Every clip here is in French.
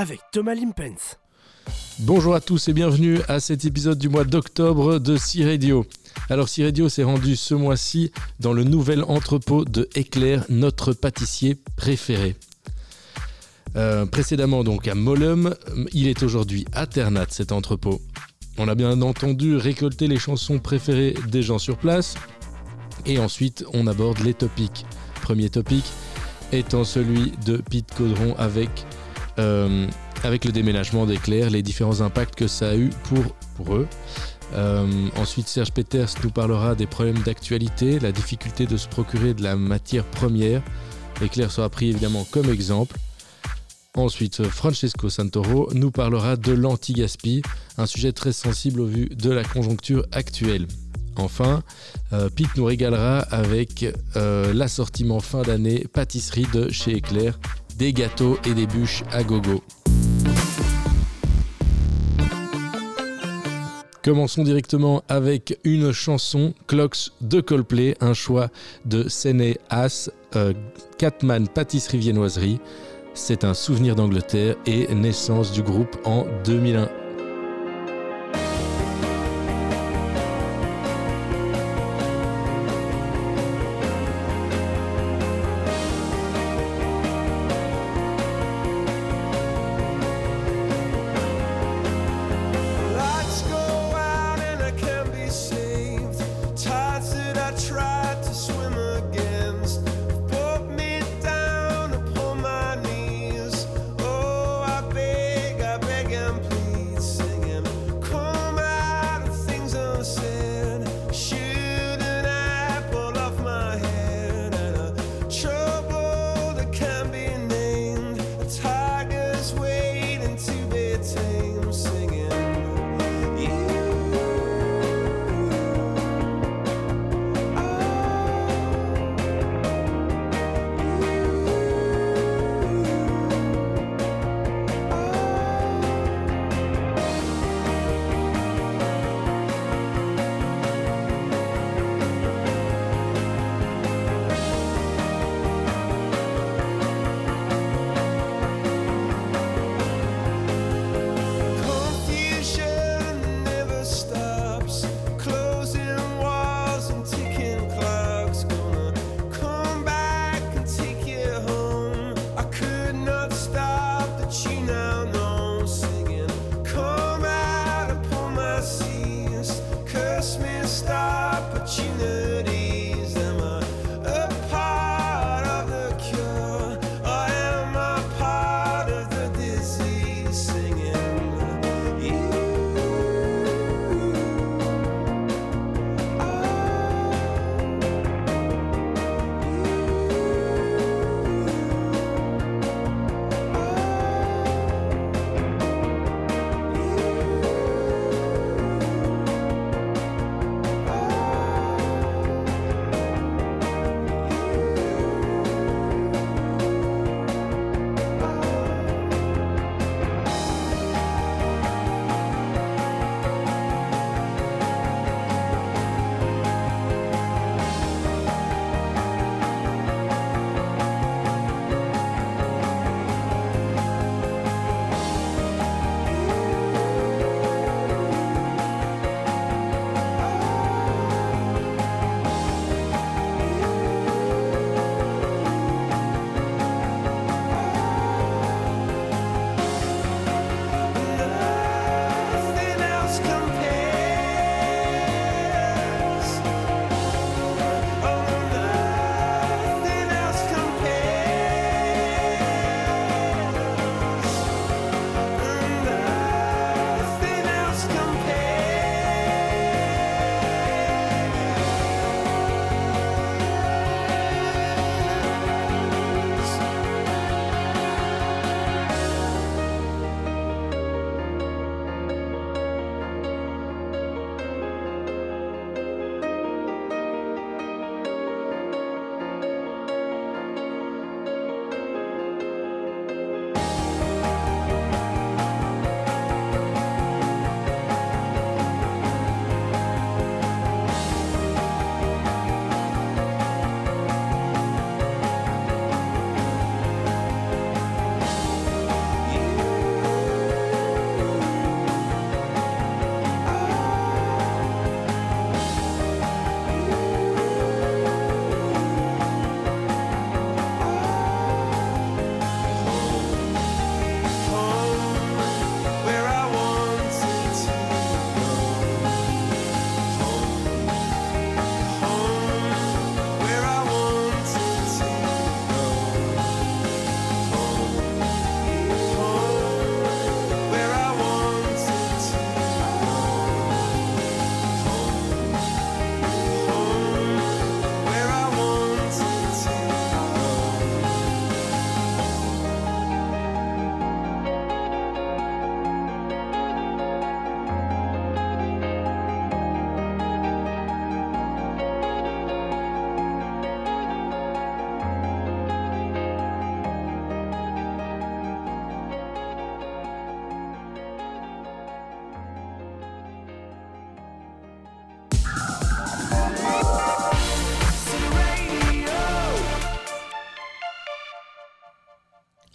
avec Thomas Limpens. Bonjour à tous et bienvenue à cet épisode du mois d'octobre de C-Radio. Alors C-Radio s'est rendu ce mois-ci dans le nouvel entrepôt de Éclair, notre pâtissier préféré. Euh, précédemment donc à Mollum, il est aujourd'hui à Ternat cet entrepôt. On a bien entendu récolté les chansons préférées des gens sur place et ensuite on aborde les topics. Premier topic étant celui de Pete Caudron avec, euh, avec le déménagement d'Éclair, les différents impacts que ça a eu pour, pour eux. Euh, ensuite, Serge Peters nous parlera des problèmes d'actualité, la difficulté de se procurer de la matière première. Éclair sera pris évidemment comme exemple. Ensuite, Francesco Santoro nous parlera de l'anti-gaspi, un sujet très sensible au vu de la conjoncture actuelle. Enfin, euh, Pete nous régalera avec euh, l'assortiment fin d'année pâtisserie de chez Éclair, des gâteaux et des bûches à gogo. Commençons directement avec une chanson, Clocks de Coldplay, un choix de Sene As, euh, Catman Pâtisserie Viennoiserie. C'est un souvenir d'Angleterre et naissance du groupe en 2001.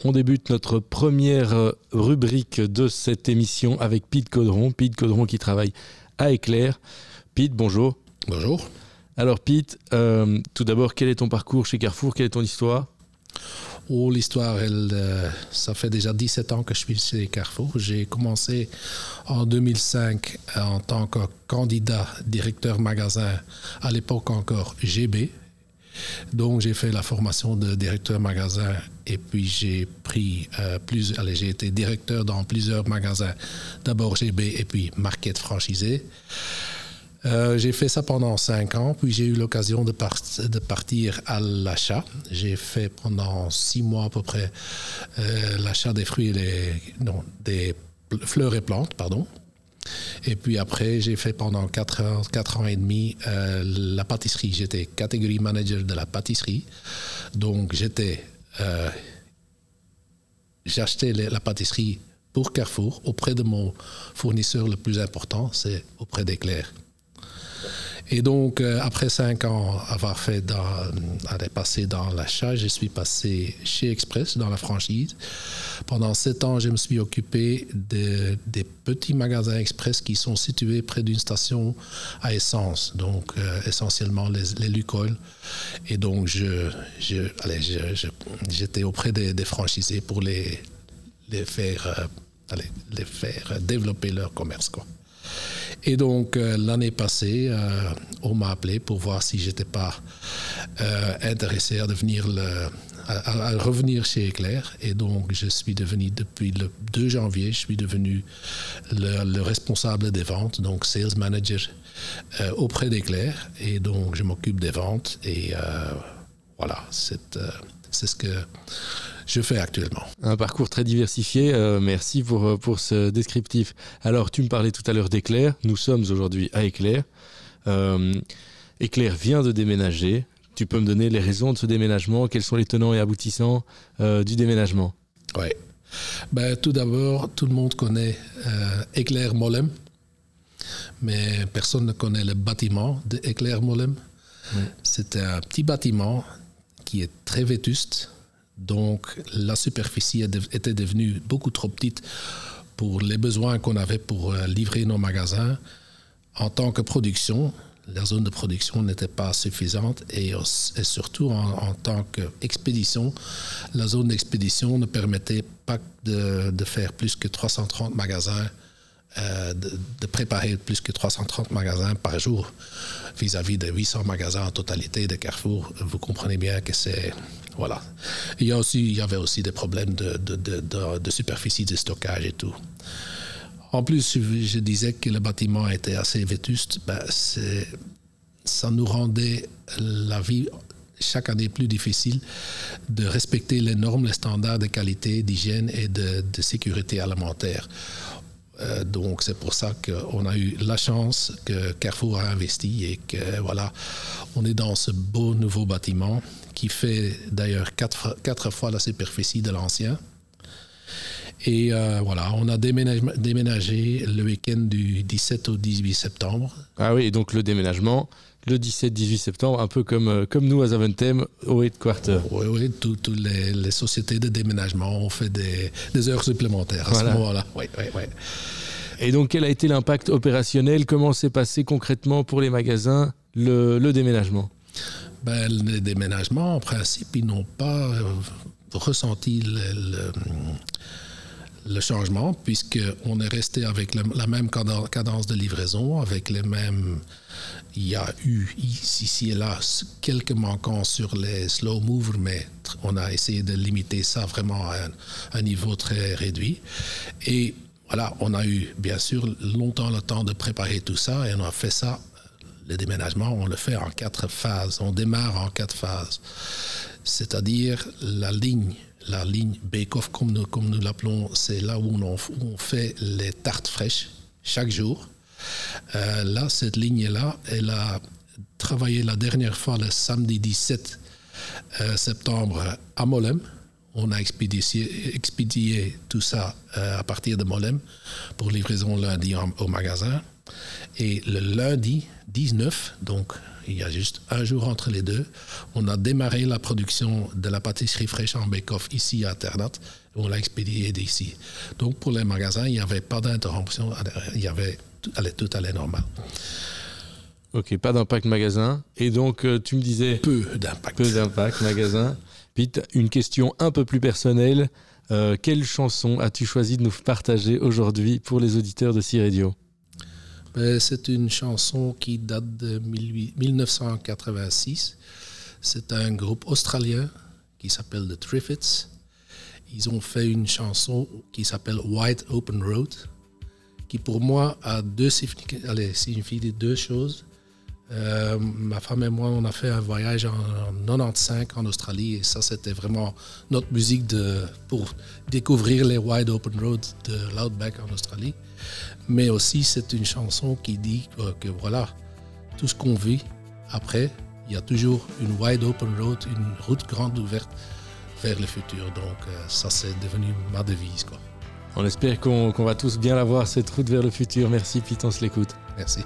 On débute notre première euh, rubrique de cette émission avec Pete Caudron. Pete Caudron qui travaille à Éclair. Pete, bonjour. Bonjour. Alors Pete, euh, tout d'abord, quel est ton parcours chez Carrefour? Quelle est ton histoire? Oh, l'histoire, elle, euh, ça fait déjà 17 ans que je suis chez Carrefour. J'ai commencé en 2005 en tant que candidat directeur magasin, à l'époque encore GB. Donc j'ai fait la formation de directeur magasin et puis j'ai pris euh, plus, allez, j'ai été directeur dans plusieurs magasins, d'abord GB et puis Market franchisé. Euh, j'ai fait ça pendant cinq ans, puis j'ai eu l'occasion de, de partir à l'achat. J'ai fait pendant six mois à peu près euh, l'achat des fruits et non, des fleurs et plantes, pardon. Et puis après, j'ai fait pendant quatre ans, quatre ans et demi la pâtisserie. J'étais catégorie manager de la pâtisserie. Donc j'étais, euh, j'achetais la pâtisserie pour Carrefour auprès de mon fournisseur le plus important, c'est auprès d'Éclair. Et donc, euh, après cinq ans avoir fait dans, aller dans l'achat, je suis passé chez Express dans la franchise. Pendant sept ans, je me suis occupé de- des petits magasins Express qui sont situés près d'une station à essence, donc euh, essentiellement les, les Lukoil. Et donc, je, je, j'étais auprès des, des franchisés pour les, les faire, euh, allez, les faire développer leur commerce. Quoi. Et donc, euh, l'année passée, euh, on m'a appelé pour voir si j'étais pas euh, intéressé à devenir le, revenir chez Éclair. Et donc, je suis devenu, depuis le 2 janvier, je suis devenu le, le responsable des ventes, donc sales manager auprès d'Éclair. Et donc, je m'occupe des ventes. Et voilà, c'est ce que je fais actuellement. Un parcours très diversifié. euh, merci pour, euh, pour ce descriptif. Alors, tu me parlais tout à l'heure d'Éclair. Nous sommes aujourd'hui à Éclair. Euh, Éclair vient de déménager. Tu peux me donner les raisons de ce déménagement? Quels sont les tenants et aboutissants euh, du déménagement? Oui. Ben, tout d'abord, tout le monde connaît Éclair Molem, mais personne ne connaît le bâtiment de Éclair Molem. C'est un petit bâtiment qui est très vétuste, donc la superficie était devenue beaucoup trop petite pour les besoins qu'on avait pour euh, livrer nos magasins. En tant que production, la zone de production n'était pas suffisante et, surtout en, tant qu'expédition, la zone d'expédition ne permettait pas de, de faire plus que 330 magasins, euh, de, préparer plus que 330 magasins par jour vis-à-vis de 800 magasins en totalité de Carrefour. Vous comprenez bien que c'est... Voilà. Il y, avait aussi des problèmes de, superficie de stockage et tout. En plus, je, disais que le bâtiment était assez vétuste. Ben, ça nous rendait la vie chaque année plus difficile de respecter les normes, les standards de qualité, d'hygiène et de sécurité alimentaire. Euh, donc c'est pour ça qu'on a eu la chance que Carrefour a investi et que voilà, on est dans ce beau nouveau bâtiment qui fait d'ailleurs quatre, quatre fois la superficie de l'ancien. Et euh, voilà, on a déménagé, déménagé le week-end du 17 au 18 septembre. Ah oui, et donc le déménagement, le 17-18 septembre, un peu comme, euh, comme nous à Zaventem au headquarter. Oui, oui, toutes les, les sociétés de déménagement ont fait des, des heures supplémentaires à Voilà. ce moment-là. Oui, oui, oui. Et donc, quel a été l'impact opérationnel? Comment s'est passé concrètement pour les magasins le, le déménagement? Ben, les déménagements, en principe, ils n'ont pas euh, ressenti le, le- le changement, puisqu'on est resté avec la même caden- cadence de livraison, avec les mêmes. Il y a eu ici, et là quelques manquants sur les slow movers, mais on a essayé de limiter ça vraiment à un, niveau très réduit. Et voilà, on a eu bien sûr longtemps le temps de préparer tout ça et on a fait ça le déménagement, on le fait en quatre phases. On démarre en quatre phases. C'est-à-dire la ligne, la ligne bake-off, comme nous, comme nous l'appelons, c'est là où on fait les tartes fraîches chaque jour. Euh, là, cette ligne-là, elle a travaillé la dernière fois le samedi 17 euh, septembre à Molem. On a expédié, tout ça euh, à partir de Molem pour livraison lundi au magasin. Et le lundi 19, donc il y a juste un jour entre les deux, on a démarré la production de la pâtisserie fraîche en bake-off ici à Ternat. On l'a expédié d'ici. Donc pour les magasins, il n'y avait pas d'interruption. Il y avait tout allait, tout allait normal. Ok, pas d'impact magasin. Et donc, euh, tu me disais Peu d'impact. peu d'impact magasin. Pete, une question un peu plus personnelle. Euh, quelle chanson as-tu choisi de nous partager aujourd'hui pour les auditeurs de C-Radio Ben, C'est une chanson qui date de 18 1986. C'est un groupe australien qui s'appelle The Triffids. Ils ont fait une chanson qui s'appelle Wide Open Road, qui pour moi a deux allez, signifie deux choses. Euh, ma femme et moi, on a fait un voyage en, en 95 en Australie et ça, c'était vraiment notre musique de, pour découvrir les Wide Open Roads de l'Outback en Australie. Mais aussi, c'est une chanson qui dit que, que voilà, tout ce qu'on vit après, il y a toujours une Wide Open Road, une route grande ouverte vers le futur. Donc, euh, ça, c'est devenu ma devise. Quoi. On espère qu'on va tous bien la voir, cette route vers le futur. Merci se l'écoute. Merci.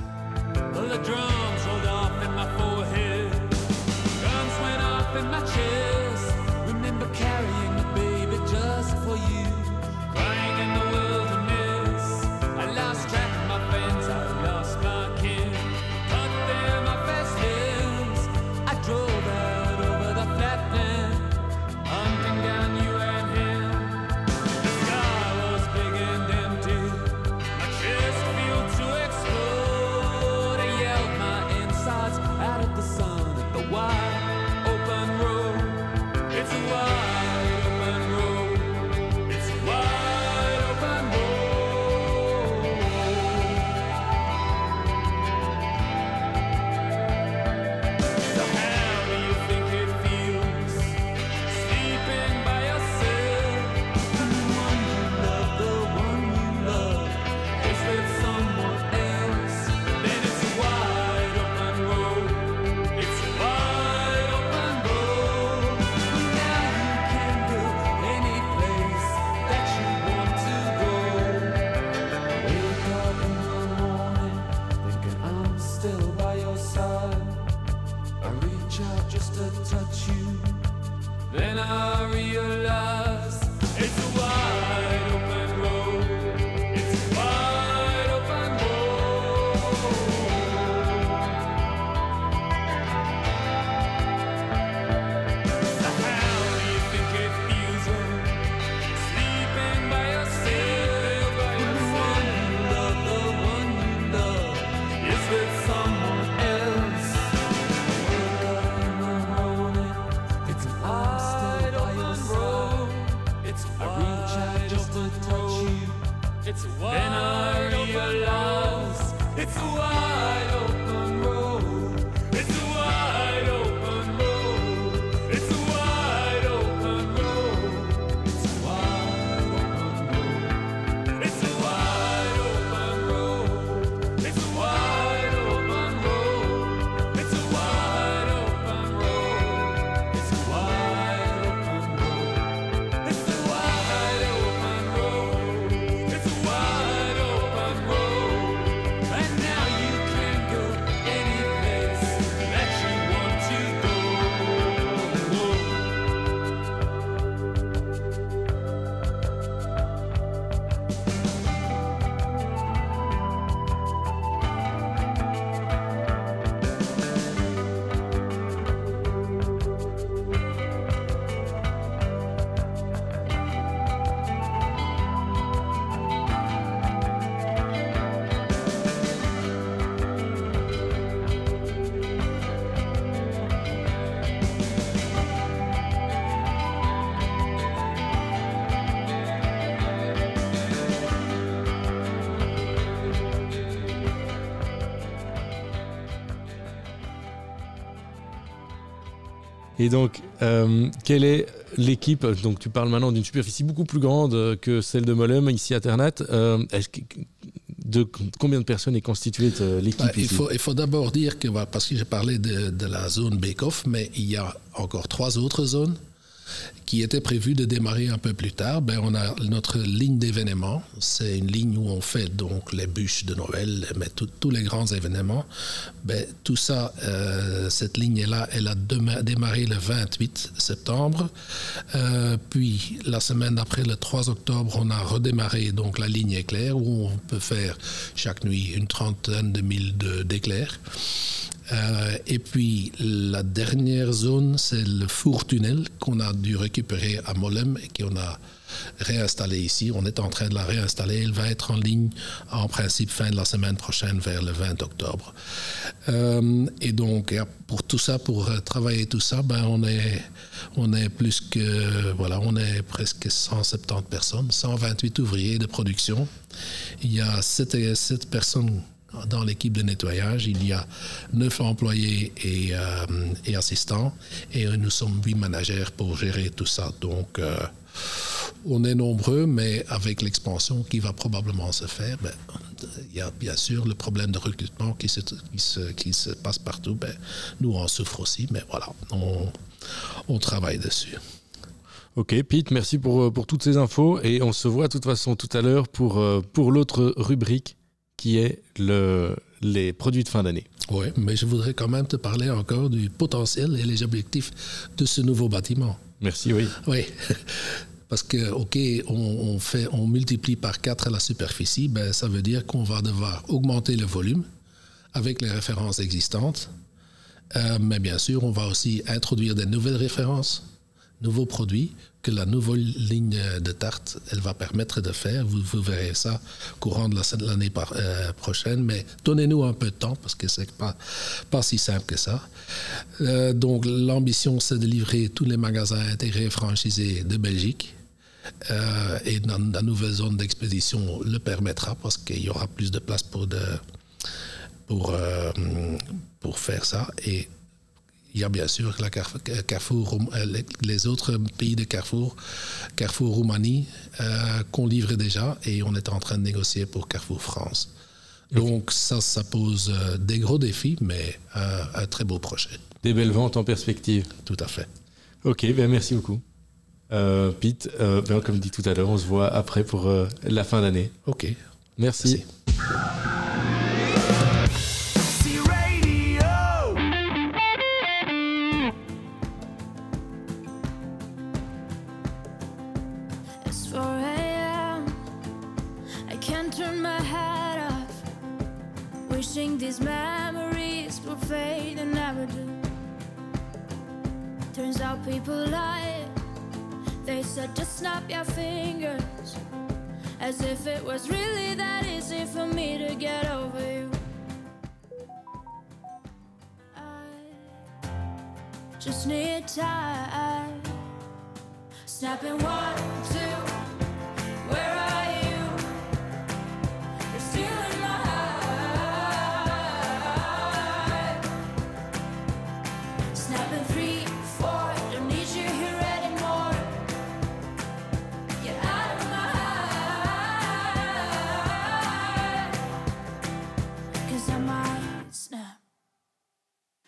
Et donc, euh, quelle est l'équipe Donc, tu parles maintenant d'une superficie beaucoup plus grande euh, que celle de Mollem ici à Ternat. Euh, de combien de personnes est constituée l'équipe il faut, il faut d'abord dire que, voilà, parce que j'ai parlé de, de la zone Bake-Off, mais il y a encore trois autres zones. Qui était prévu de démarrer un peu plus tard, ben, on a notre ligne d'événements. C'est une ligne où on fait donc les bûches de Noël, mais tous les grands événements. Ben, tout ça, euh, cette ligne-là, elle a démarré le 28 septembre. Euh, puis la semaine d'après, le 3 octobre, on a redémarré donc la ligne éclair où on peut faire chaque nuit une trentaine de mille de- d'éclairs. Euh, et puis la dernière zone, c'est le four-tunnel qu'on a dû récupérer à Molem et qu'on a réinstallé ici. On est en train de la réinstaller. Elle va être en ligne en principe fin de la semaine prochaine vers le 20 octobre. Euh, et donc et pour tout ça, pour travailler tout ça, ben on est on est plus que voilà, on est presque 170 personnes, 128 ouvriers de production. Il y a 7, sept personnes dans l'équipe de nettoyage, il y a neuf employés et, euh, assistants, et euh, nous sommes huit managers pour gérer tout ça. Donc, euh, on est nombreux, mais avec l'expansion qui va probablement se faire, ben, il y a bien sûr le problème de recrutement qui se, passe partout. Ben, nous, on souffre aussi, mais voilà, on, travaille dessus. Ok, Pete, merci pour, toutes ces infos et on se voit de toute façon tout à l'heure pour l'autre rubrique qui est le, les produits de fin d'année. Oui, mais je voudrais quand même te parler encore du potentiel et les objectifs de ce nouveau bâtiment. Merci, oui. Oui, parce que, OK, on, on fait, on multiplie par 4 la superficie, ben, ça veut dire qu'on va devoir augmenter le volume avec les références existantes. Euh, mais bien sûr, on va aussi introduire des nouvelles références, nouveaux produits que la nouvelle ligne de tarte, elle va permettre de faire. Vous, verrez ça courant de la- de l'année euh, prochaine, mais donnez-nous un peu de temps parce que c'est pas, pas si simple que ça. Euh, donc, l'ambition, c'est de livrer tous les magasins intégrés franchisés de Belgique. Euh, et la nouvelle zone d'expédition le permettra parce qu'il y aura plus de place pour, pour, euh, pour faire ça. Et il y a bien sûr la Carrefour, euh, les- autres pays de Carrefour, Carrefour Roumanie, euh, qu'on livre déjà et on est en train de négocier pour Carrefour France. Donc ça, ça pose euh, des gros défis, mais euh, un très beau projet, Des belles ventes en perspective. tout à fait. Ok, ben merci beaucoup. Euh, Pete, ben, comme dit tout à l'heure, on se voit après pour la fin d'année. OK, Merci. merci. Out people lie. They said just snap your fingers. As if it was really that easy for me to get over you. I just need time. Snapping one, two. Where are you?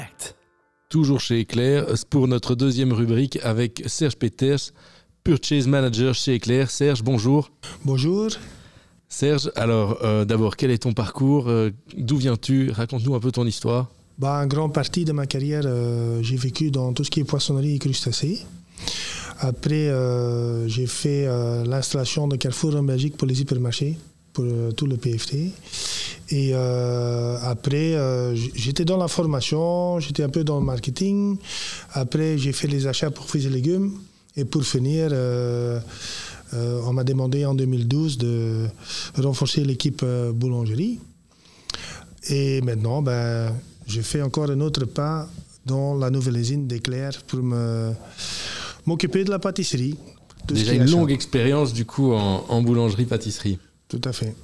Connect. Toujours chez Eclair pour notre deuxième rubrique avec Serge Peters, Purchase Manager chez Eclair. Serge, bonjour. Bonjour. Serge, alors euh, d'abord, quel est ton parcours? Euh, D'où viens-tu? Raconte-nous un peu ton histoire. Bah, en grande partie de ma carrière, euh, j'ai vécu dans tout ce qui est poissonnerie et crustacés. Après, euh, j'ai fait euh, l'installation de Carrefour en Belgique pour les hypermarchés, pour euh, tout le PFT. Et euh, après, euh, j'étais dans la formation, j'étais un peu dans le marketing. Après, j'ai fait les achats pour fruits et légumes. Et pour finir, euh, on m'a demandé en 2012 de renforcer l'équipe boulangerie. Et maintenant, ben, j'ai fait encore un autre pas dans la nouvelle usine d'Éclair pour m'occuper de la pâtisserie. Déjà une longue expérience du coup en, en boulangerie-pâtisserie. Tout à fait.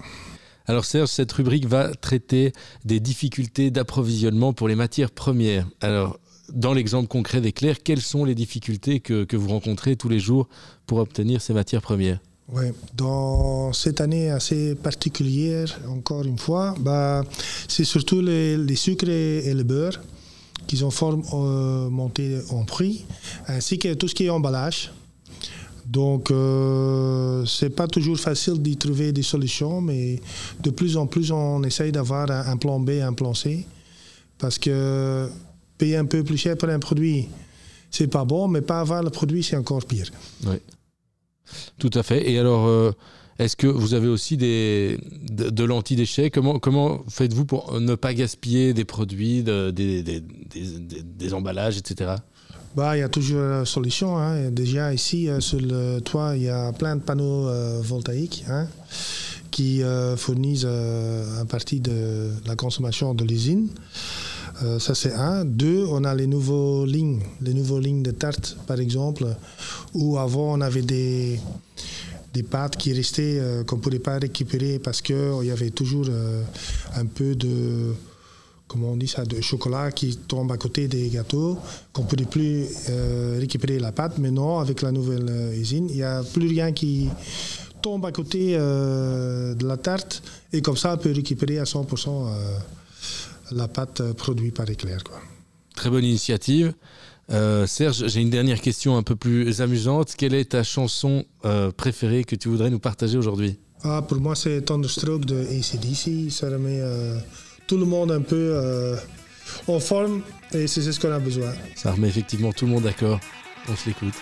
Alors Serge, cette rubrique va traiter des difficultés d'approvisionnement pour les matières premières. Alors, dans l'exemple concret d'Eclair, quelles sont les difficultés que, que vous rencontrez tous les jours pour obtenir ces matières premières? Ouais. Dans cette année assez particulière, encore une fois, bah, c'est surtout les, les sucres et, et le beurre qui ont fort euh, monté en prix, ainsi que tout ce qui est emballage. Donc, euh, c'est pas toujours facile d'y trouver des solutions, mais de plus en plus, on essaye d'avoir un, plan B, un plan C, parce que payer un peu plus cher pour un produit, c'est pas bon, mais pas avoir le produit, c'est encore pire. Tout à fait. Et alors, euh, est-ce que vous avez aussi des, de, l'anti-déchet? Comment, faites-vous pour ne pas gaspiller des produits, de- des, des- des- des- des emballages, etc. Bah, il y a toujours une solution. hein. Déjà ici, euh, sur le toit, il y a plein de panneaux euh, voltaïques hein, qui euh, fournissent euh, partie de la consommation de l'usine. Ça, c'est un. Deux, on a les nouveaux lignes, les nouveaux lignes de tarte, par exemple, où avant, on avait des, des pâtes qui restaient, qu'on ne pouvait pas récupérer parce qu'il y avait toujours un peu de comment on dit ça, de chocolat qui tombe à côté des gâteaux, qu'on ne peut plus euh, récupérer la pâte. Mais non, avec la nouvelle euh, usine, il n'y a plus rien qui tombe à côté euh, de la tarte. Et comme ça, on peut récupérer à 100% euh, la pâte produite par Éclair. Quoi. Très bonne initiative. Serge, j'ai une dernière question un peu plus amusante. Quelle est ta chanson préférée que tu voudrais nous partager aujourd'hui? Ah, pour moi, c'est Thunderstroke de ACDC. Ça remet tout le monde un peu euh, en forme et c'est ce qu'on a besoin. Ça remet effectivement tout le monde d'accord. On se l'écoute.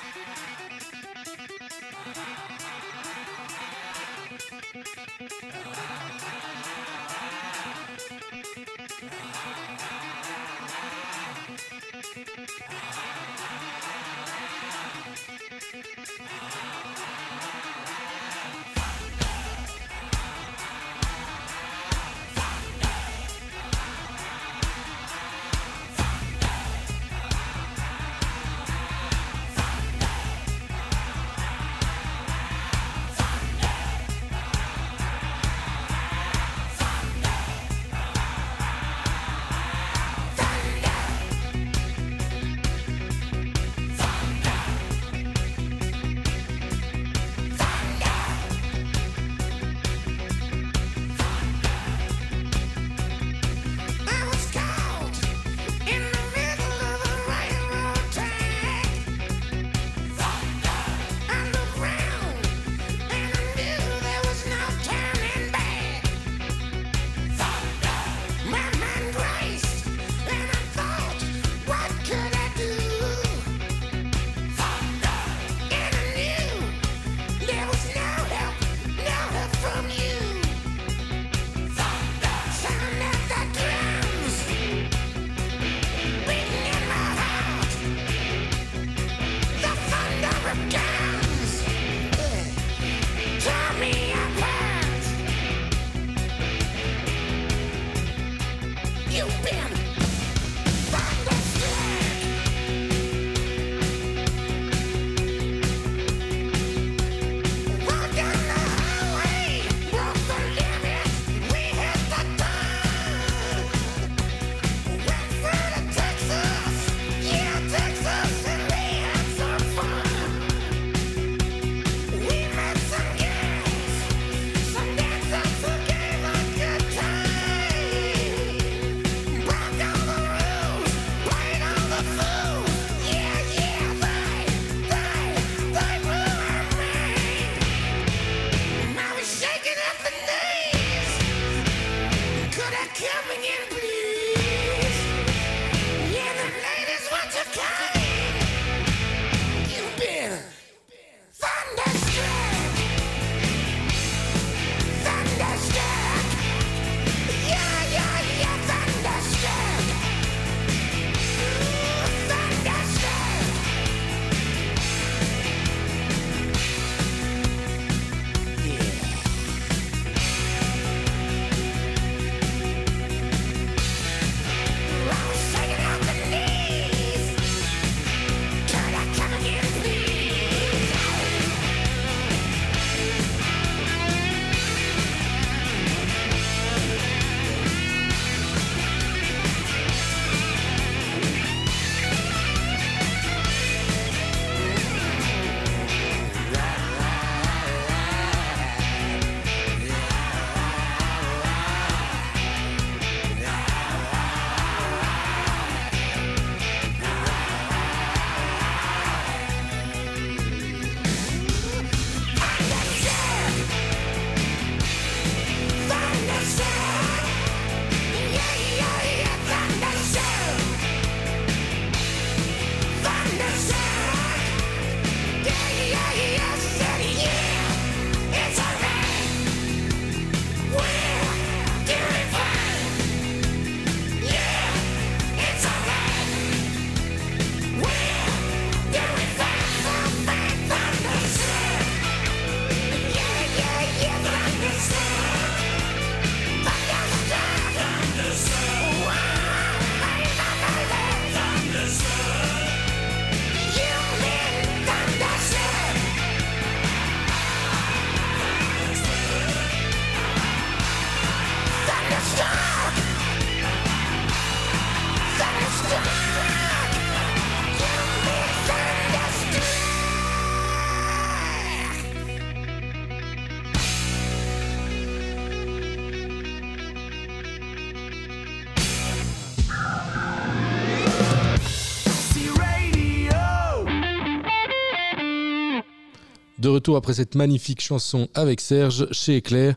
Retour après cette magnifique chanson avec Serge chez Éclair.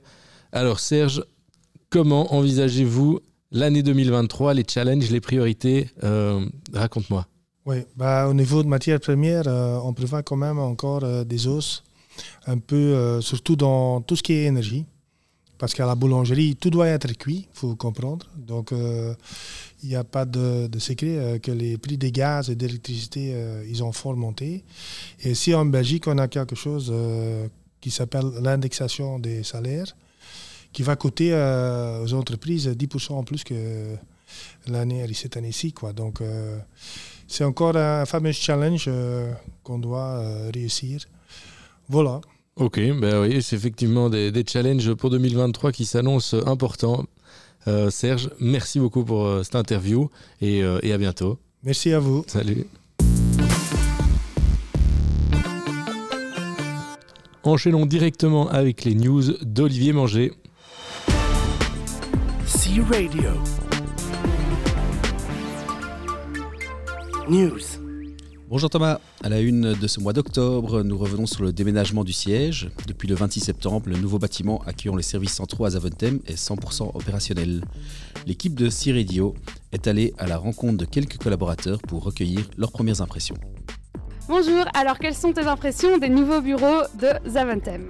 Alors Serge, comment envisagez-vous l'année 2023, les challenges, les priorités Euh, Raconte-moi. Oui, bah, au niveau de matières premières, euh, on prévoit quand même encore euh, des hausses, un peu, surtout dans tout ce qui est énergie. Parce qu'à la boulangerie, tout doit être cuit, il faut comprendre. Donc, euh, il n'y a pas de, secret euh, que les prix des gaz et d'électricité, euh, ils ont fort monté. Et ici, en Belgique, on a quelque chose qui s'appelle l'indexation des salaires, qui va coûter aux entreprises 10% en plus que l'année cette année-ci. Quoi. Donc, c'est encore un fameux challenge qu'on doit réussir. Voilà. Ok, ben oui, c'est effectivement des, des challenges pour 2023 qui s'annoncent importants. Euh, Serge, merci beaucoup pour euh, cette interview et, euh, et à bientôt. Merci à vous. Salut. Enchaînons directement avec les news d'Olivier Manger. C Radio. News. Bonjour Thomas, à la une de ce mois d'octobre, nous revenons sur le déménagement du siège. Depuis le 26 septembre, le nouveau bâtiment accueillant les services centraux à Zaventem est 100% opérationnel. L'équipe de C-Radio est allée à la rencontre de quelques collaborateurs pour recueillir leurs premières impressions. Bonjour, alors quelles sont tes impressions des nouveaux bureaux de Zaventem?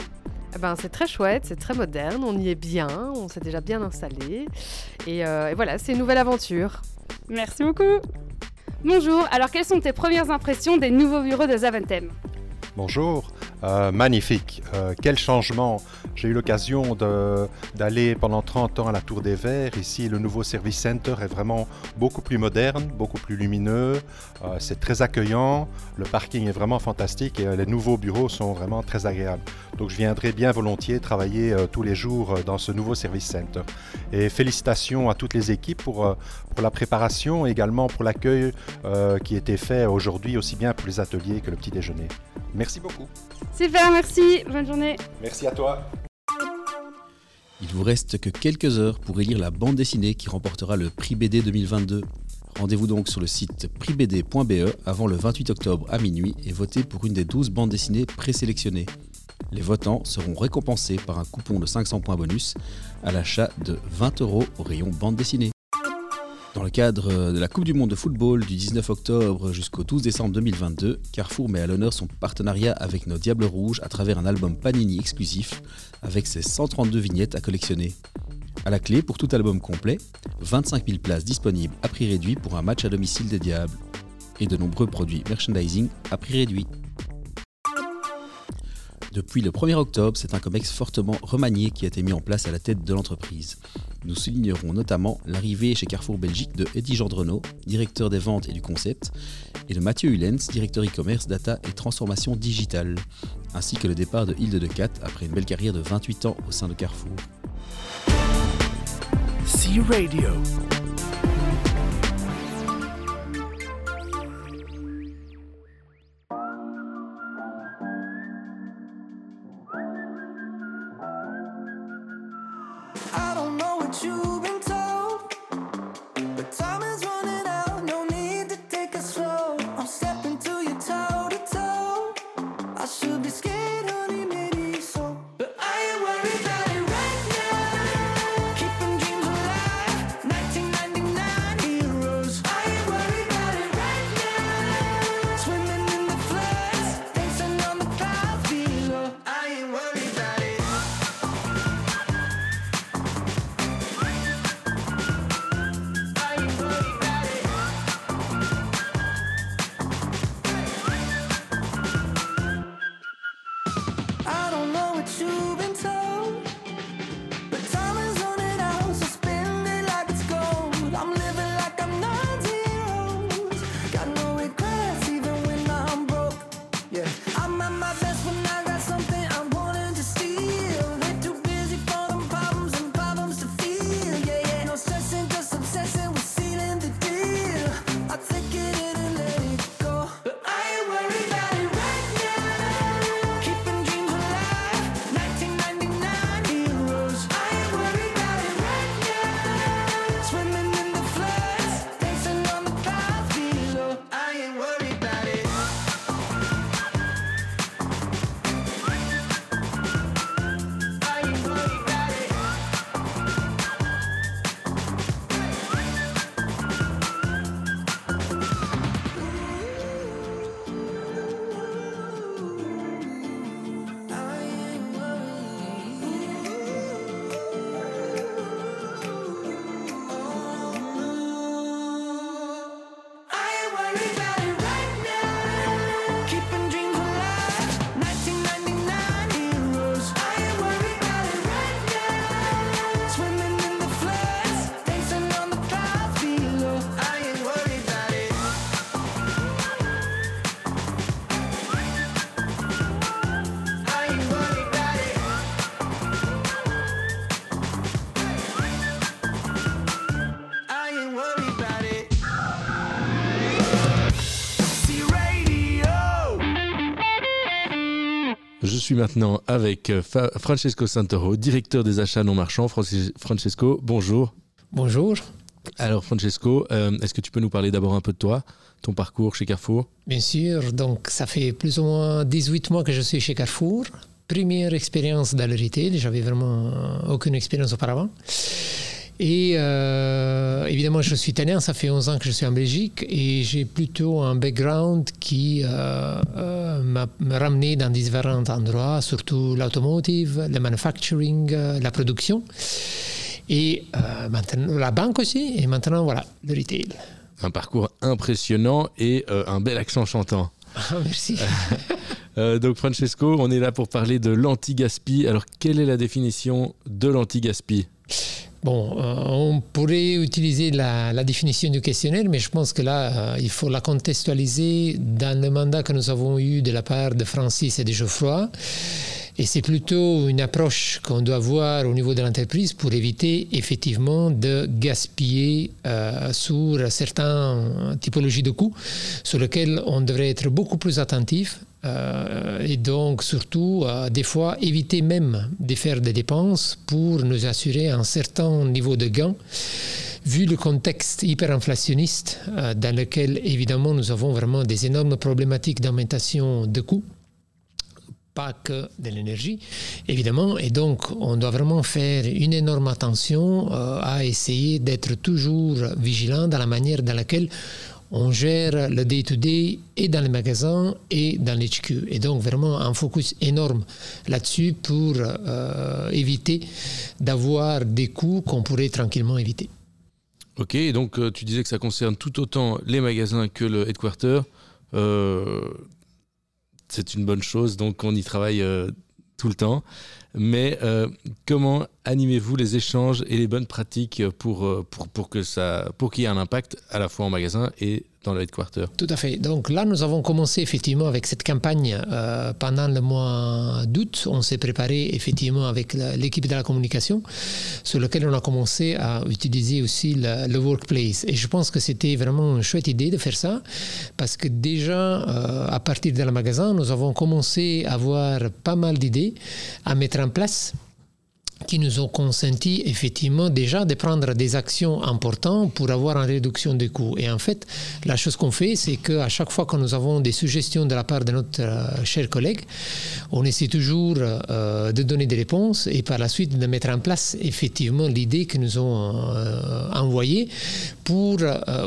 Eh ben, c'est très chouette, c'est très moderne, on y est bien, on s'est déjà bien installé. Et, euh, et voilà, c'est une nouvelle aventure. Merci beaucoup. Bonjour, alors quelles sont tes premières impressions des nouveaux bureaux de Zaventem Bonjour, Euh, magnifique, Euh, quel changement. J'ai eu l'occasion d'aller pendant 30 ans à la Tour des Verts. Ici, le nouveau Service Center est vraiment beaucoup plus moderne, beaucoup plus lumineux. Euh, C'est très accueillant, le parking est vraiment fantastique et les nouveaux bureaux sont vraiment très agréables. Donc je viendrai bien volontiers travailler tous les jours dans ce nouveau Service Center. Et félicitations à toutes les équipes pour, pour la préparation et également pour l'accueil euh, qui était fait aujourd'hui, aussi bien pour les ateliers que le petit déjeuner. Merci beaucoup. Super, merci, bonne journée. Merci à toi. Il vous reste que quelques heures pour élire la bande dessinée qui remportera le prix BD 2022. Rendez-vous donc sur le site prixbd.be avant le 28 octobre à minuit et votez pour une des 12 bandes dessinées présélectionnées. Les votants seront récompensés par un coupon de 500 points bonus à l'achat de 20 euros au rayon bande dessinée. Dans le cadre de la Coupe du Monde de football du 19 octobre jusqu'au 12 décembre 2022, Carrefour met à l'honneur son partenariat avec nos Diables Rouges à travers un album Panini exclusif avec ses 132 vignettes à collectionner. À la clé, pour tout album complet, 25 000 places disponibles à prix réduit pour un match à domicile des Diables et de nombreux produits merchandising à prix réduit. Depuis le 1er octobre, c'est un COMEX fortement remanié qui a été mis en place à la tête de l'entreprise. Nous soulignerons notamment l'arrivée chez Carrefour Belgique de Eddie Gendreneau, directeur des ventes et du concept, et de Mathieu Hulens, directeur e-commerce, data et transformation digitale, ainsi que le départ de Hilde de Cat après une belle carrière de 28 ans au sein de Carrefour. C Radio. Suis maintenant avec euh, Fa- Francesco Santoro, directeur des achats non marchands. Francis- Francesco, bonjour. Bonjour. Alors Francesco, euh, est-ce que tu peux nous parler d'abord un peu de toi, ton parcours chez Carrefour? Bien sûr, donc ça fait plus ou moins 18 mois que je suis chez Carrefour. Première expérience dans le retail, j'avais vraiment euh, aucune expérience auparavant. Et euh, évidemment, je suis italien, ça fait 11 ans que je suis en Belgique et j'ai plutôt un background qui euh, euh, m'a ramené dans différents endroits, surtout l'automotive, le manufacturing, la production et euh, maintenant la banque aussi. Et maintenant, voilà, le retail. Un parcours impressionnant et un bel accent chantant. Ah, merci. Euh, donc Francesco, on est là pour parler de l'anti-gaspi. Alors quelle est la définition de l'anti-gaspi? Bon, euh, on pourrait utiliser la, définition du questionnaire, mais je pense que là, euh, il faut la contextualiser dans le mandat que nous avons eu de la part de Francis et de Geoffroy. Et c'est plutôt une approche qu'on doit avoir au niveau de l'entreprise pour éviter effectivement de gaspiller euh, sur certaines typologies de coûts sur lesquels on devrait être beaucoup plus attentif euh, et donc surtout euh, des fois éviter même de faire des dépenses pour nous assurer un certain niveau de gain vu le contexte hyperinflationniste euh, dans lequel évidemment nous avons vraiment des énormes problématiques d'augmentation de coûts pas que de l'énergie, évidemment. Et donc, on doit vraiment faire une énorme attention euh, à essayer d'être toujours vigilant dans la manière dans laquelle on gère le day-to-day et dans les magasins et dans les HQ. Et donc, vraiment un focus énorme là-dessus pour euh, éviter d'avoir des coûts qu'on pourrait tranquillement éviter. Ok, donc euh, tu disais que ça concerne tout autant les magasins que le headquarter. Euh, c'est une bonne chose, donc on y travaille tout le temps. Mais euh, comment animez-vous les échanges et les bonnes pratiques pour, euh, pour, pour qu'il y ait un impact à la fois en magasin et dans le headquarter Tout à fait. Donc là, nous avons commencé effectivement avec cette campagne euh, pendant le mois d'août. On s'est préparé effectivement avec l'équipe de la communication sur lequel on a commencé à utiliser aussi le, le workplace. Et je pense que c'était vraiment une chouette idée de faire ça parce que déjà, euh, à partir de la magasin, nous avons commencé à avoir pas mal d'idées à mettre en place qui nous ont consenti effectivement déjà de prendre des actions importantes pour avoir une réduction des coûts. Et en fait, la chose qu'on fait, c'est qu'à chaque fois que nous avons des suggestions de la part de notre euh, cher collègue, on essaie toujours euh, de donner des réponses et par la suite de mettre en place effectivement l'idée que nous ont euh, envoyée pour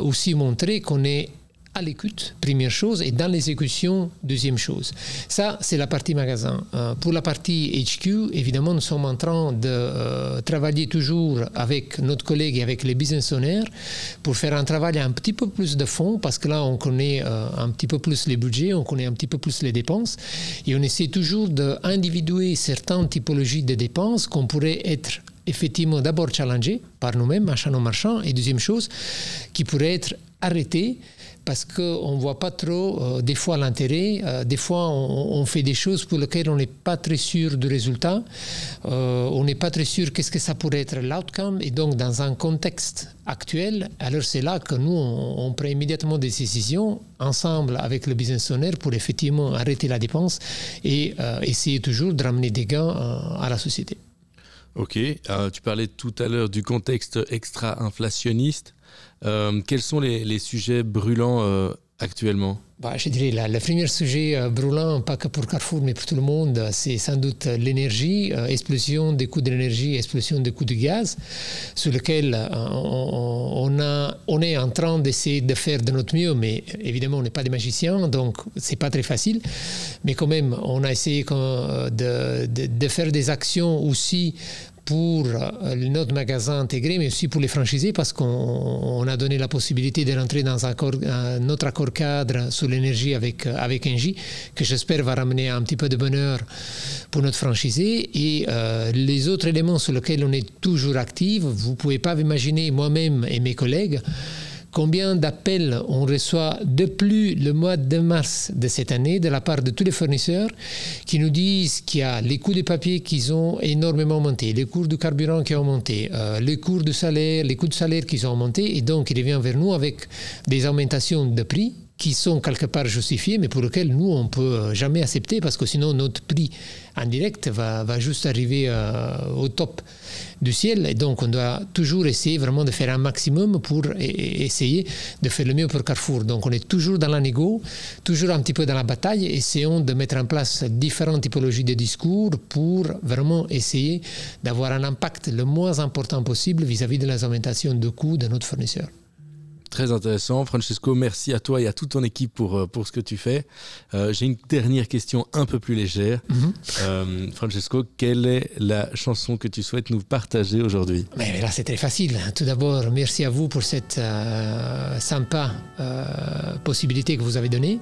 aussi montrer qu'on est à l'écoute, première chose, et dans l'exécution, deuxième chose. Ça, c'est la partie magasin. Euh, pour la partie HQ, évidemment, nous sommes en train de euh, travailler toujours avec notre collègue et avec les business owners pour faire un travail un petit peu plus de fond, parce que là, on connaît euh, un petit peu plus les budgets, on connaît un petit peu plus les dépenses, et on essaie toujours d'individuer certaines typologies de dépenses qu'on pourrait être effectivement d'abord challengées par nous-mêmes, achats non marchands, et deuxième chose, qui pourrait être arrêtées parce qu'on ne voit pas trop euh, des fois l'intérêt, euh, des fois on, fait des choses pour lesquelles on n'est pas très sûr du résultat, Euh, on n'est pas très sûr qu'est-ce que ça pourrait être l'outcome, et donc dans un contexte actuel, alors c'est là que nous, on, prend immédiatement des décisions ensemble avec le business owner pour effectivement arrêter la dépense et essayer toujours de ramener des gains à la société. Ok, tu parlais tout à l'heure du contexte extra-inflationniste. Euh, quels sont les, sujets brûlants euh, actuellement? Bah, je dirais le premier sujet euh, brûlant, pas que pour Carrefour, mais pour tout le monde, c'est sans doute l'énergie, explosion des coûts de l'énergie, explosion des coûts du gaz, sur lequel on, est en train d'essayer de faire de notre mieux, mais évidemment, on n'est pas des magiciens, donc c'est pas très facile. Mais quand même, on a essayé de faire des actions aussi pour euh, notre magasin intégré, mais aussi pour les franchisés, parce qu'on on a donné la possibilité de rentrer dans un, accord- autre cadre sur l'énergie avec, euh, avec Engie, que j'espère va ramener un petit peu de bonheur pour notre franchisé. Et euh, les autres éléments sur lesquels on est toujours actif, vous ne pouvez pas imaginer, moi-même et mes collègues, combien d'appels on reçoit depuis le mois de mars de cette année de la part de tous les fournisseurs qui nous disent qu'il y a les coûts des papiers qui ont énormément monté, les cours du carburant qui ont monté, euh, les cours de salaire, les coûts de salaire qui ont monté, et donc ils reviennent vers nous avec des augmentations de prix qui sont quelque part justifiés, mais pour lesquels nous, on ne peut euh, jamais accepter parce que sinon notre prix en direct va, va juste arriver euh, au top du ciel. Et donc, on doit toujours essayer vraiment de faire un maximum pour e- e- essayer de faire le mieux pour Carrefour. Donc, on est toujours dans la négo, toujours un petit peu dans la bataille, essayons de mettre en place différentes typologies de discours pour vraiment essayer d'avoir un impact le moins important possible vis-à-vis de les augmentations de coûts de notre fournisseur. Très intéressant. Francesco, merci à toi et à toute ton équipe pour, euh, pour ce que tu fais. Euh, J'ai une dernière question un peu plus légère. Mhm. Euh, Francesco, quelle est la chanson que tu souhaites nous partager aujourd'hui? Mais là, c'est très facile. Tout d'abord, merci à vous pour cette euh, sympa possibilité que vous avez donnée.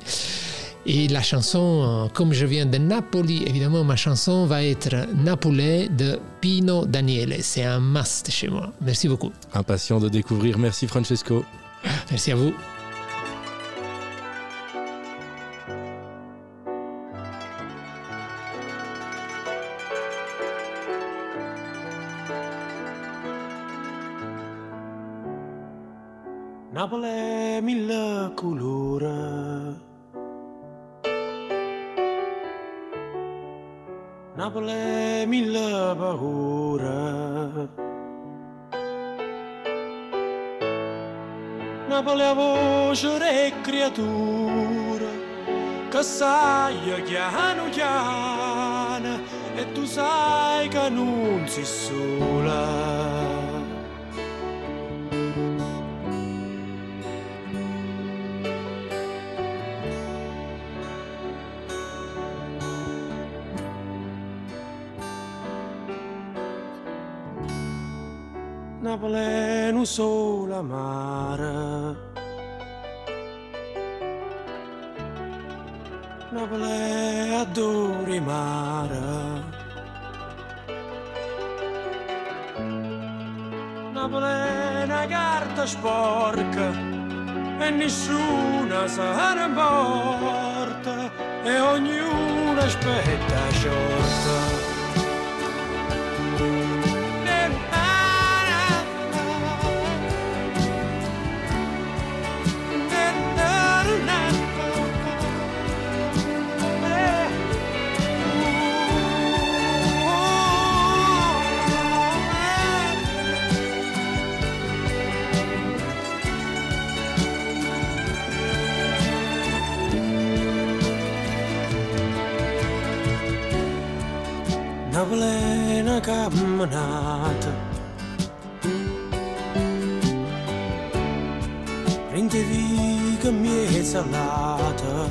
Et la chanson, comme je viens de Napoli, évidemment, ma chanson va être Napolè de Pino Daniele. C'est un must chez moi. Merci beaucoup. Impatient de découvrir. Merci Francesco. Merci à vous. Napoli mille colori. Napoli mille paure. Napoli è voce e creatura che sai chiano chiano e tu sai che non sei sola. una plena sola mare. Una plena duri mare. Una plena carta sporca e nessuna se ne porta e ognuno aspetta sciorta. Una plena camminata Prendevi che mi è salata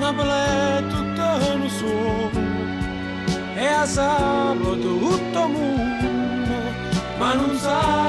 Napoli è tutto un sogno E a sabato tutto mondo Ma non sa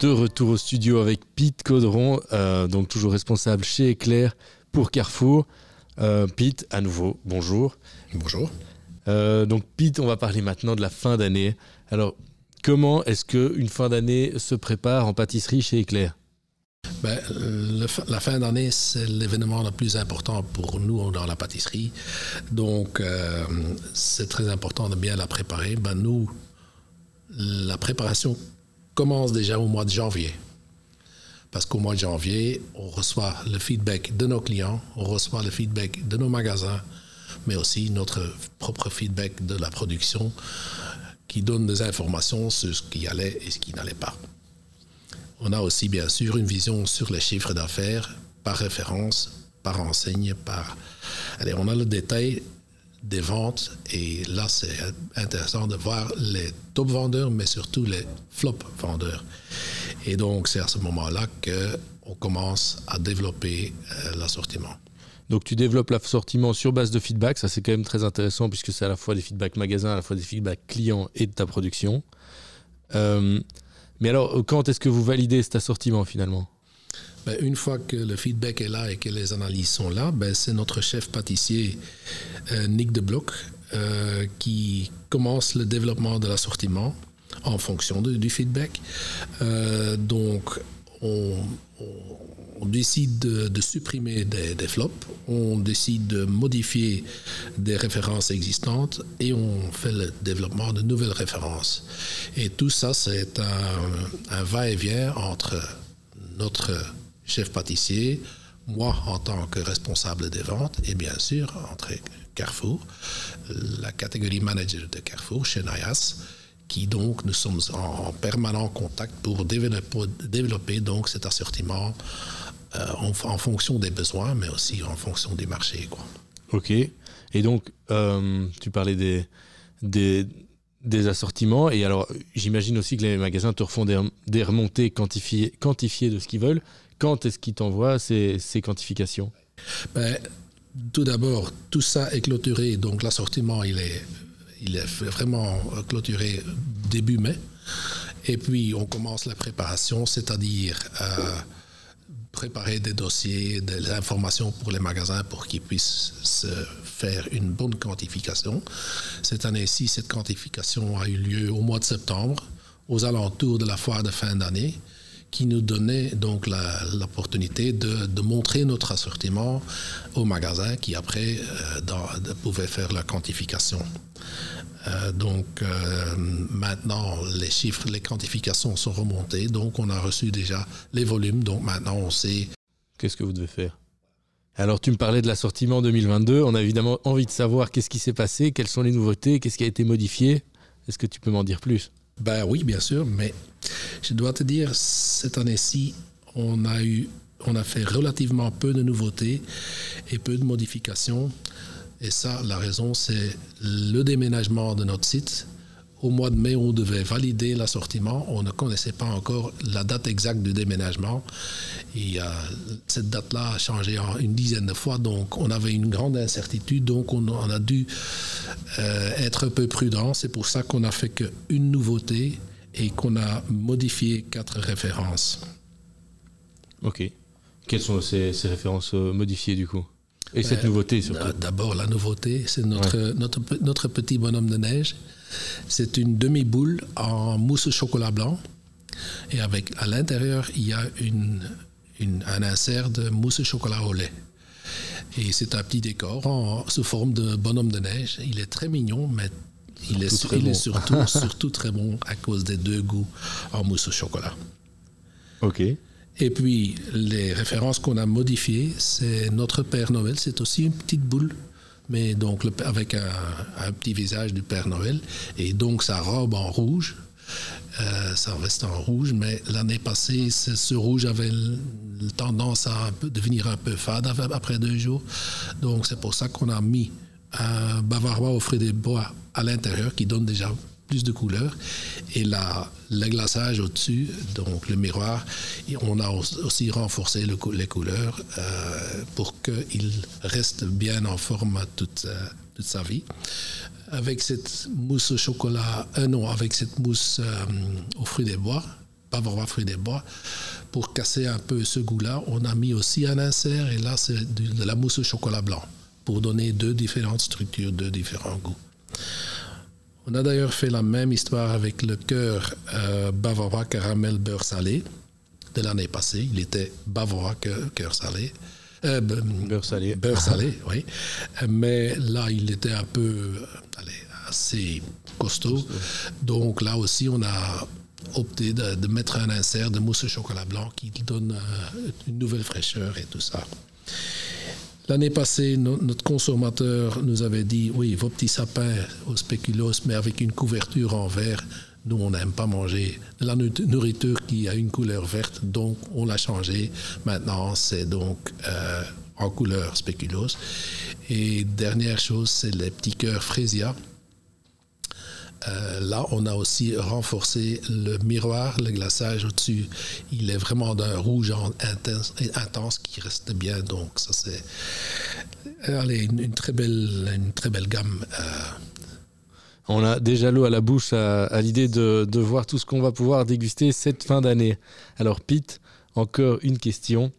De retour au studio avec Pete Caudron, euh, donc toujours responsable chez Eclair pour Carrefour. Euh, Pete, à nouveau, bonjour. Bonjour. Euh, donc Pete, on va parler maintenant de la fin d'année. Alors, comment est-ce qu'une fin d'année se prépare en pâtisserie chez Eclair Ben, le fin- la fin d'année, c'est l'événement le plus important pour nous dans la pâtisserie. Donc, euh, c'est très important de bien la préparer. Ben, nous, la préparation commence déjà au mois de janvier. Parce qu'au mois de janvier, on reçoit le feedback de nos clients, on reçoit le feedback de nos magasins mais aussi notre propre feedback de la production qui donne des informations sur ce qui allait et ce qui n'allait pas. On a aussi bien sûr une vision sur les chiffres d'affaires par référence, par enseigne, par... Allez, on a le détail des ventes et là c'est intéressant de voir les top vendeurs mais surtout les flop vendeurs. Et donc c'est à ce moment-là qu'on commence à développer euh, l'assortiment. Donc tu développes l'assortiment sur base de feedback, ça c'est quand même très intéressant puisque c'est à la fois des feedbacks magasins, à la fois des feedbacks clients et de ta production. Euh, mais alors quand est-ce que vous validez cet assortiment finalement? Ben, une fois que le feedback est là et que les analyses sont là, ben, c'est notre chef pâtissier euh, Nick de Bloch euh, qui commence le développement de l'assortiment en fonction du feedback. Euh, donc, on, on- on décide de, supprimer des, flops, on décide de modifier des références existantes et on fait le développement de nouvelles références. Et tout ça, c'est un, va-et-vient entre notre chef pâtissier, moi en tant que responsable des ventes et bien sûr entre Carrefour, la catégorie manager de Carrefour chez Nayas, qui donc nous sommes en, en permanent contact pour développer, développer donc cet assortiment en, en fonction des besoins, mais aussi en fonction du marché. Quoi. Ok. Et donc, euh, tu parlais des, des, des assortiments. Et alors, j'imagine aussi que les magasins te refont des, des remontées quantifiées, quantifiées de ce qu'ils veulent. Quand est-ce qu'ils t'envoient ces, ces quantifications? Ben, tout d'abord, tout ça est clôturé, donc l'assortiment, il est, il est vraiment clôturé début mai. Et puis, on commence la préparation, c'est-à-dire euh, préparer des dossiers, des informations pour les magasins pour qu'ils puissent se faire une bonne quantification. Cette année-ci, cette quantification a eu lieu au mois de septembre, aux alentours de la foire de fin d'année qui nous donnait donc l'opportunité de, montrer notre assortiment aux magasins qui après euh, pouvaient faire la quantification. Euh, donc euh, maintenant les chiffres, les quantifications sont remontées, donc on a reçu déjà les volumes, donc maintenant on sait Qu'est-ce que vous devez faire? Alors, tu me parlais de l'assortiment 2022. On a évidemment envie de savoir qu'est-ce qui s'est passé, quelles sont les nouveautés, qu'est-ce qui a été modifié. Est-ce que tu peux m'en dire plus? Ben oui, bien sûr, mais je dois te dire, cette année-ci, on a eu, on a fait relativement peu de nouveautés et peu de modifications. Et ça, la raison, c'est le déménagement de notre site. Au mois de mai, on devait valider l'assortiment. On ne connaissait pas encore la date exacte du déménagement. Et euh, cette date-là a changé une dizaine de fois, donc on avait une grande incertitude. Donc on, a dû euh, être un peu prudent. C'est pour ça qu'on a fait qu'une nouveauté et qu'on a modifié quatre références. Ok. Quelles sont ces, ces références euh, modifiées du coup? Et cette nouveauté surtout d'a- D'abord, la nouveauté, c'est notre, notre, notre petit bonhomme de neige. C'est une demi-boule en mousse au chocolat blanc. Et avec, à l'intérieur, il y a une, une- un insert de mousse au chocolat au lait. Et c'est un petit décor en- sous forme de bonhomme de neige. Il est très mignon, mais il est, Surtout il est surtout, surtout très bon à cause des deux goûts en mousse au chocolat. Ok. Et puis, les références qu'on a modifiées, c'est notre Père Noël. C'est aussi une petite boule, mais donc avec un, petit visage du Père Noël. Et donc, sa robe en rouge. Euh, ça reste en rouge, mais l'année passée, ce, rouge avait tendance à devenir un peu fade après deux jours. Donc, c'est pour ça qu'on a mis un bavarois au fruit des bois à l'intérieur qui donne déjà plus de couleurs. Et le glaçage au-dessus, donc le miroir, on a au- aussi renforcé les couleurs euh, pour qu'il reste bien en forme toute, toute sa vie. Avec cette mousse au chocolat, euh, non, avec cette mousse euh, aux fruits des bois, bavarois fruits des bois, pour casser un peu ce goût-là, on a mis aussi un insert, et là, c'est de la mousse au chocolat blanc, pour donner deux différentes structures, deux différents goûts. On a d'ailleurs fait la même histoire avec le cœur euh, bavarois caramel beurre salé de l'année passée. Il était bavarois cœur, salé. Euh, Beurre salé. Beurre salé, oui. Mais là, il était un peu euh, allez, assez costaud. Donc là aussi, on a opté de, de mettre un insert de mousse au chocolat blanc qui donne euh, une nouvelle fraîcheur et tout ça. L'année passée, no- notre consommateur nous avait dit oui, vos petits sapins au spéculoos, mais avec une couverture en verre. Nous, on n'aime pas manger de la nourriture qui a une couleur verte, donc on l'a changé. Maintenant, c'est donc euh, en couleur spéculoos. Et dernière chose, c'est les petits cœurs Frésia. Euh, là, on a aussi renforcé le miroir, le glaçage au-dessus. Il est vraiment d'un rouge en- intense, qui reste bien. Donc, ça, c'est euh, une, très belle, une très belle gamme. euh, On a déjà l'eau à la bouche à, l'idée de, voir tout ce qu'on va pouvoir déguster cette fin d'année. Alors Pete, encore une question.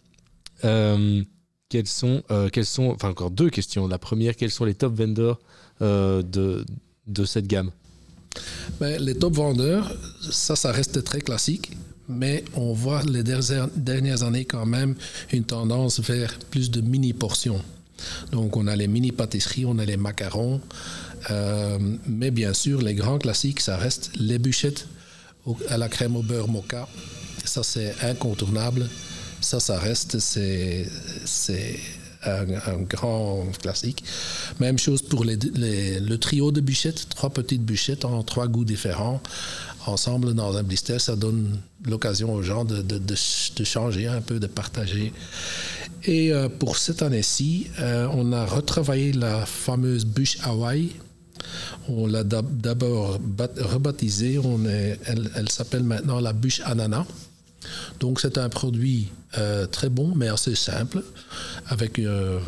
Quels sont, sont, enfin encore deux questions. La première, quels sont les top vendors de, de cette gamme? Les top vendeurs, ça, ça reste très classique, mais on voit les dernières, années quand même une tendance vers plus de mini portions. Donc on a les mini pâtisseries, on a les macarons, euh, mais bien sûr les grands classiques, ça reste les bûchettes à la crème au beurre mocha. Ça c'est incontournable. Ça, ça reste, c'est un, grand classique. Même chose pour le trio de bûchettes, trois petites bûchettes en trois goûts différents. Ensemble dans un blister, ça donne l'occasion aux gens de, de- de ch- de changer un peu, de partager. Et euh, pour cette année-ci, euh, on a retravaillé la fameuse bûche Hawaï. On l'a d'ab- d'abord rebaptisée. On elle elle s'appelle maintenant la bûche ananas. Donc c'est un produit euh, très bon, mais assez simple, avec euh,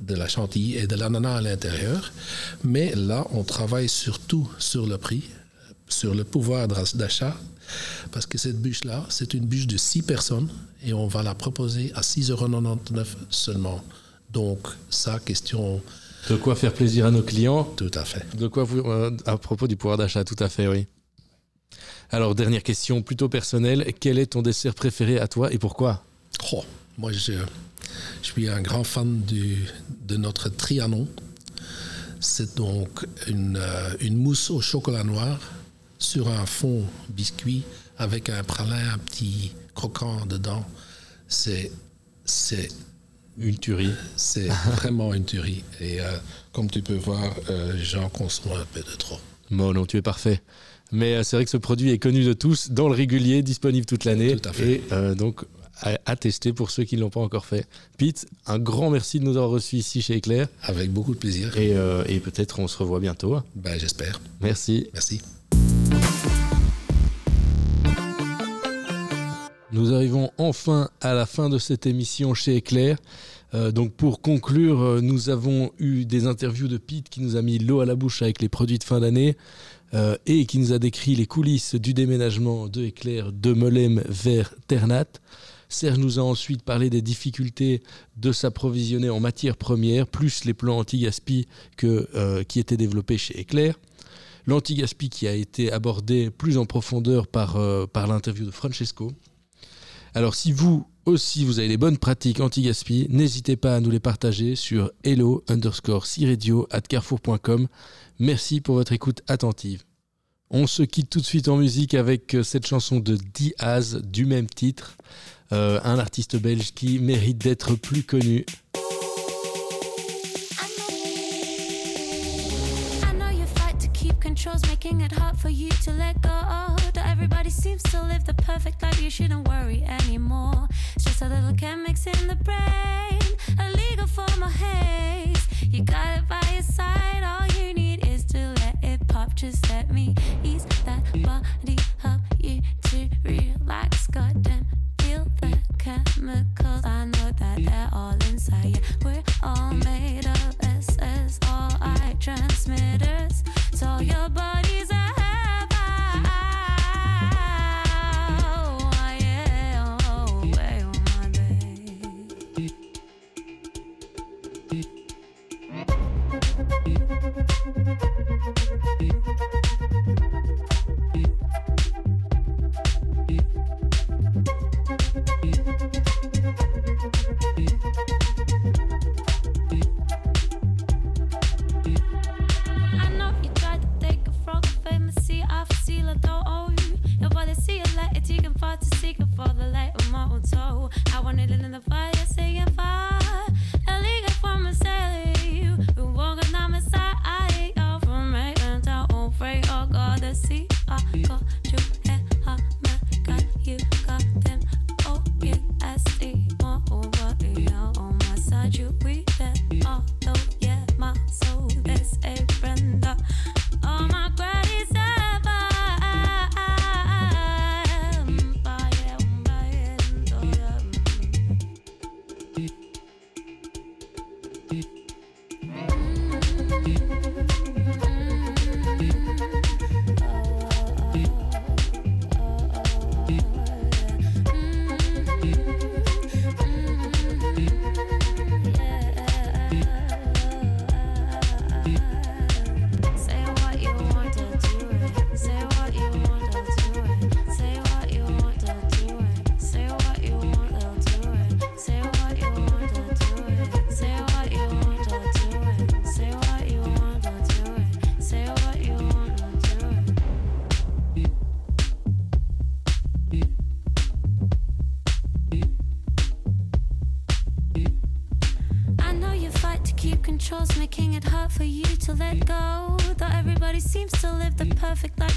de la chantilly et de l'ananas à l'intérieur. Mais là, on travaille surtout sur le prix, sur le pouvoir d'a- d'achat, parce que cette bûche-là, c'est une bûche de 6 personnes et on va la proposer à 6,99 euros seulement. Donc ça, question... De quoi faire plaisir à nos clients Tout à fait. De quoi vous, euh, à propos du pouvoir d'achat, tout à fait, oui. Alors, dernière question plutôt personnelle. Quel est ton dessert préféré à toi et pourquoi? Oh, moi, je, je suis un grand fan du, de notre Trianon. C'est donc une, euh, une mousse au chocolat noir sur un fond biscuit avec un pralin, un petit croquant dedans. C'est c'est une tuerie. C'est vraiment une tuerie. Et euh, comme tu peux voir, euh, j'en consomme un peu de trop. Bon, non, tu es parfait. Mais euh, c'est vrai que ce produit est connu de tous, dans le régulier, disponible toute l'année. Tout à fait. Et euh, donc, à, à tester pour ceux qui ne l'ont pas encore fait. Pete, un grand merci de nous avoir reçus ici chez Éclair. Avec beaucoup de plaisir. Et, euh, et peut-être on se revoit bientôt. Ben, j'espère. Merci. Merci. Nous arrivons enfin à la fin de cette émission chez Éclair. Euh, donc pour conclure, euh, nous avons eu des interviews de Pete qui nous a mis l'eau à la bouche avec les produits de fin d'année euh, et qui nous a décrit les coulisses du déménagement de Éclair de Molem vers Ternat. Serge nous a ensuite parlé des difficultés de s'approvisionner en matières premières, plus les plans anti-gaspi euh, qui étaient développés chez Éclair. L'anti-gaspi qui a été abordé plus en profondeur par, euh, par l'interview de Francesco. Alors si vous aussi vous avez les bonnes pratiques anti-gaspi, n'hésitez pas à nous les partager sur hello underscore at carrefour.com. Merci pour votre écoute attentive. On se quitte tout de suite en musique avec euh, cette chanson de Diaz du même titre, Euh, un artiste belge qui mérite d'être plus connu. Making it hard for you to let go. Everybody seems to live the perfect life, you shouldn't worry anymore. It's just a little chemics in the brain, a legal form of haze. You got it by your side, all you need to let it pop. Just let me ease that body up, you to relax. Goddamn, feel the chemicals. I know that they're all inside.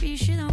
You shouldn't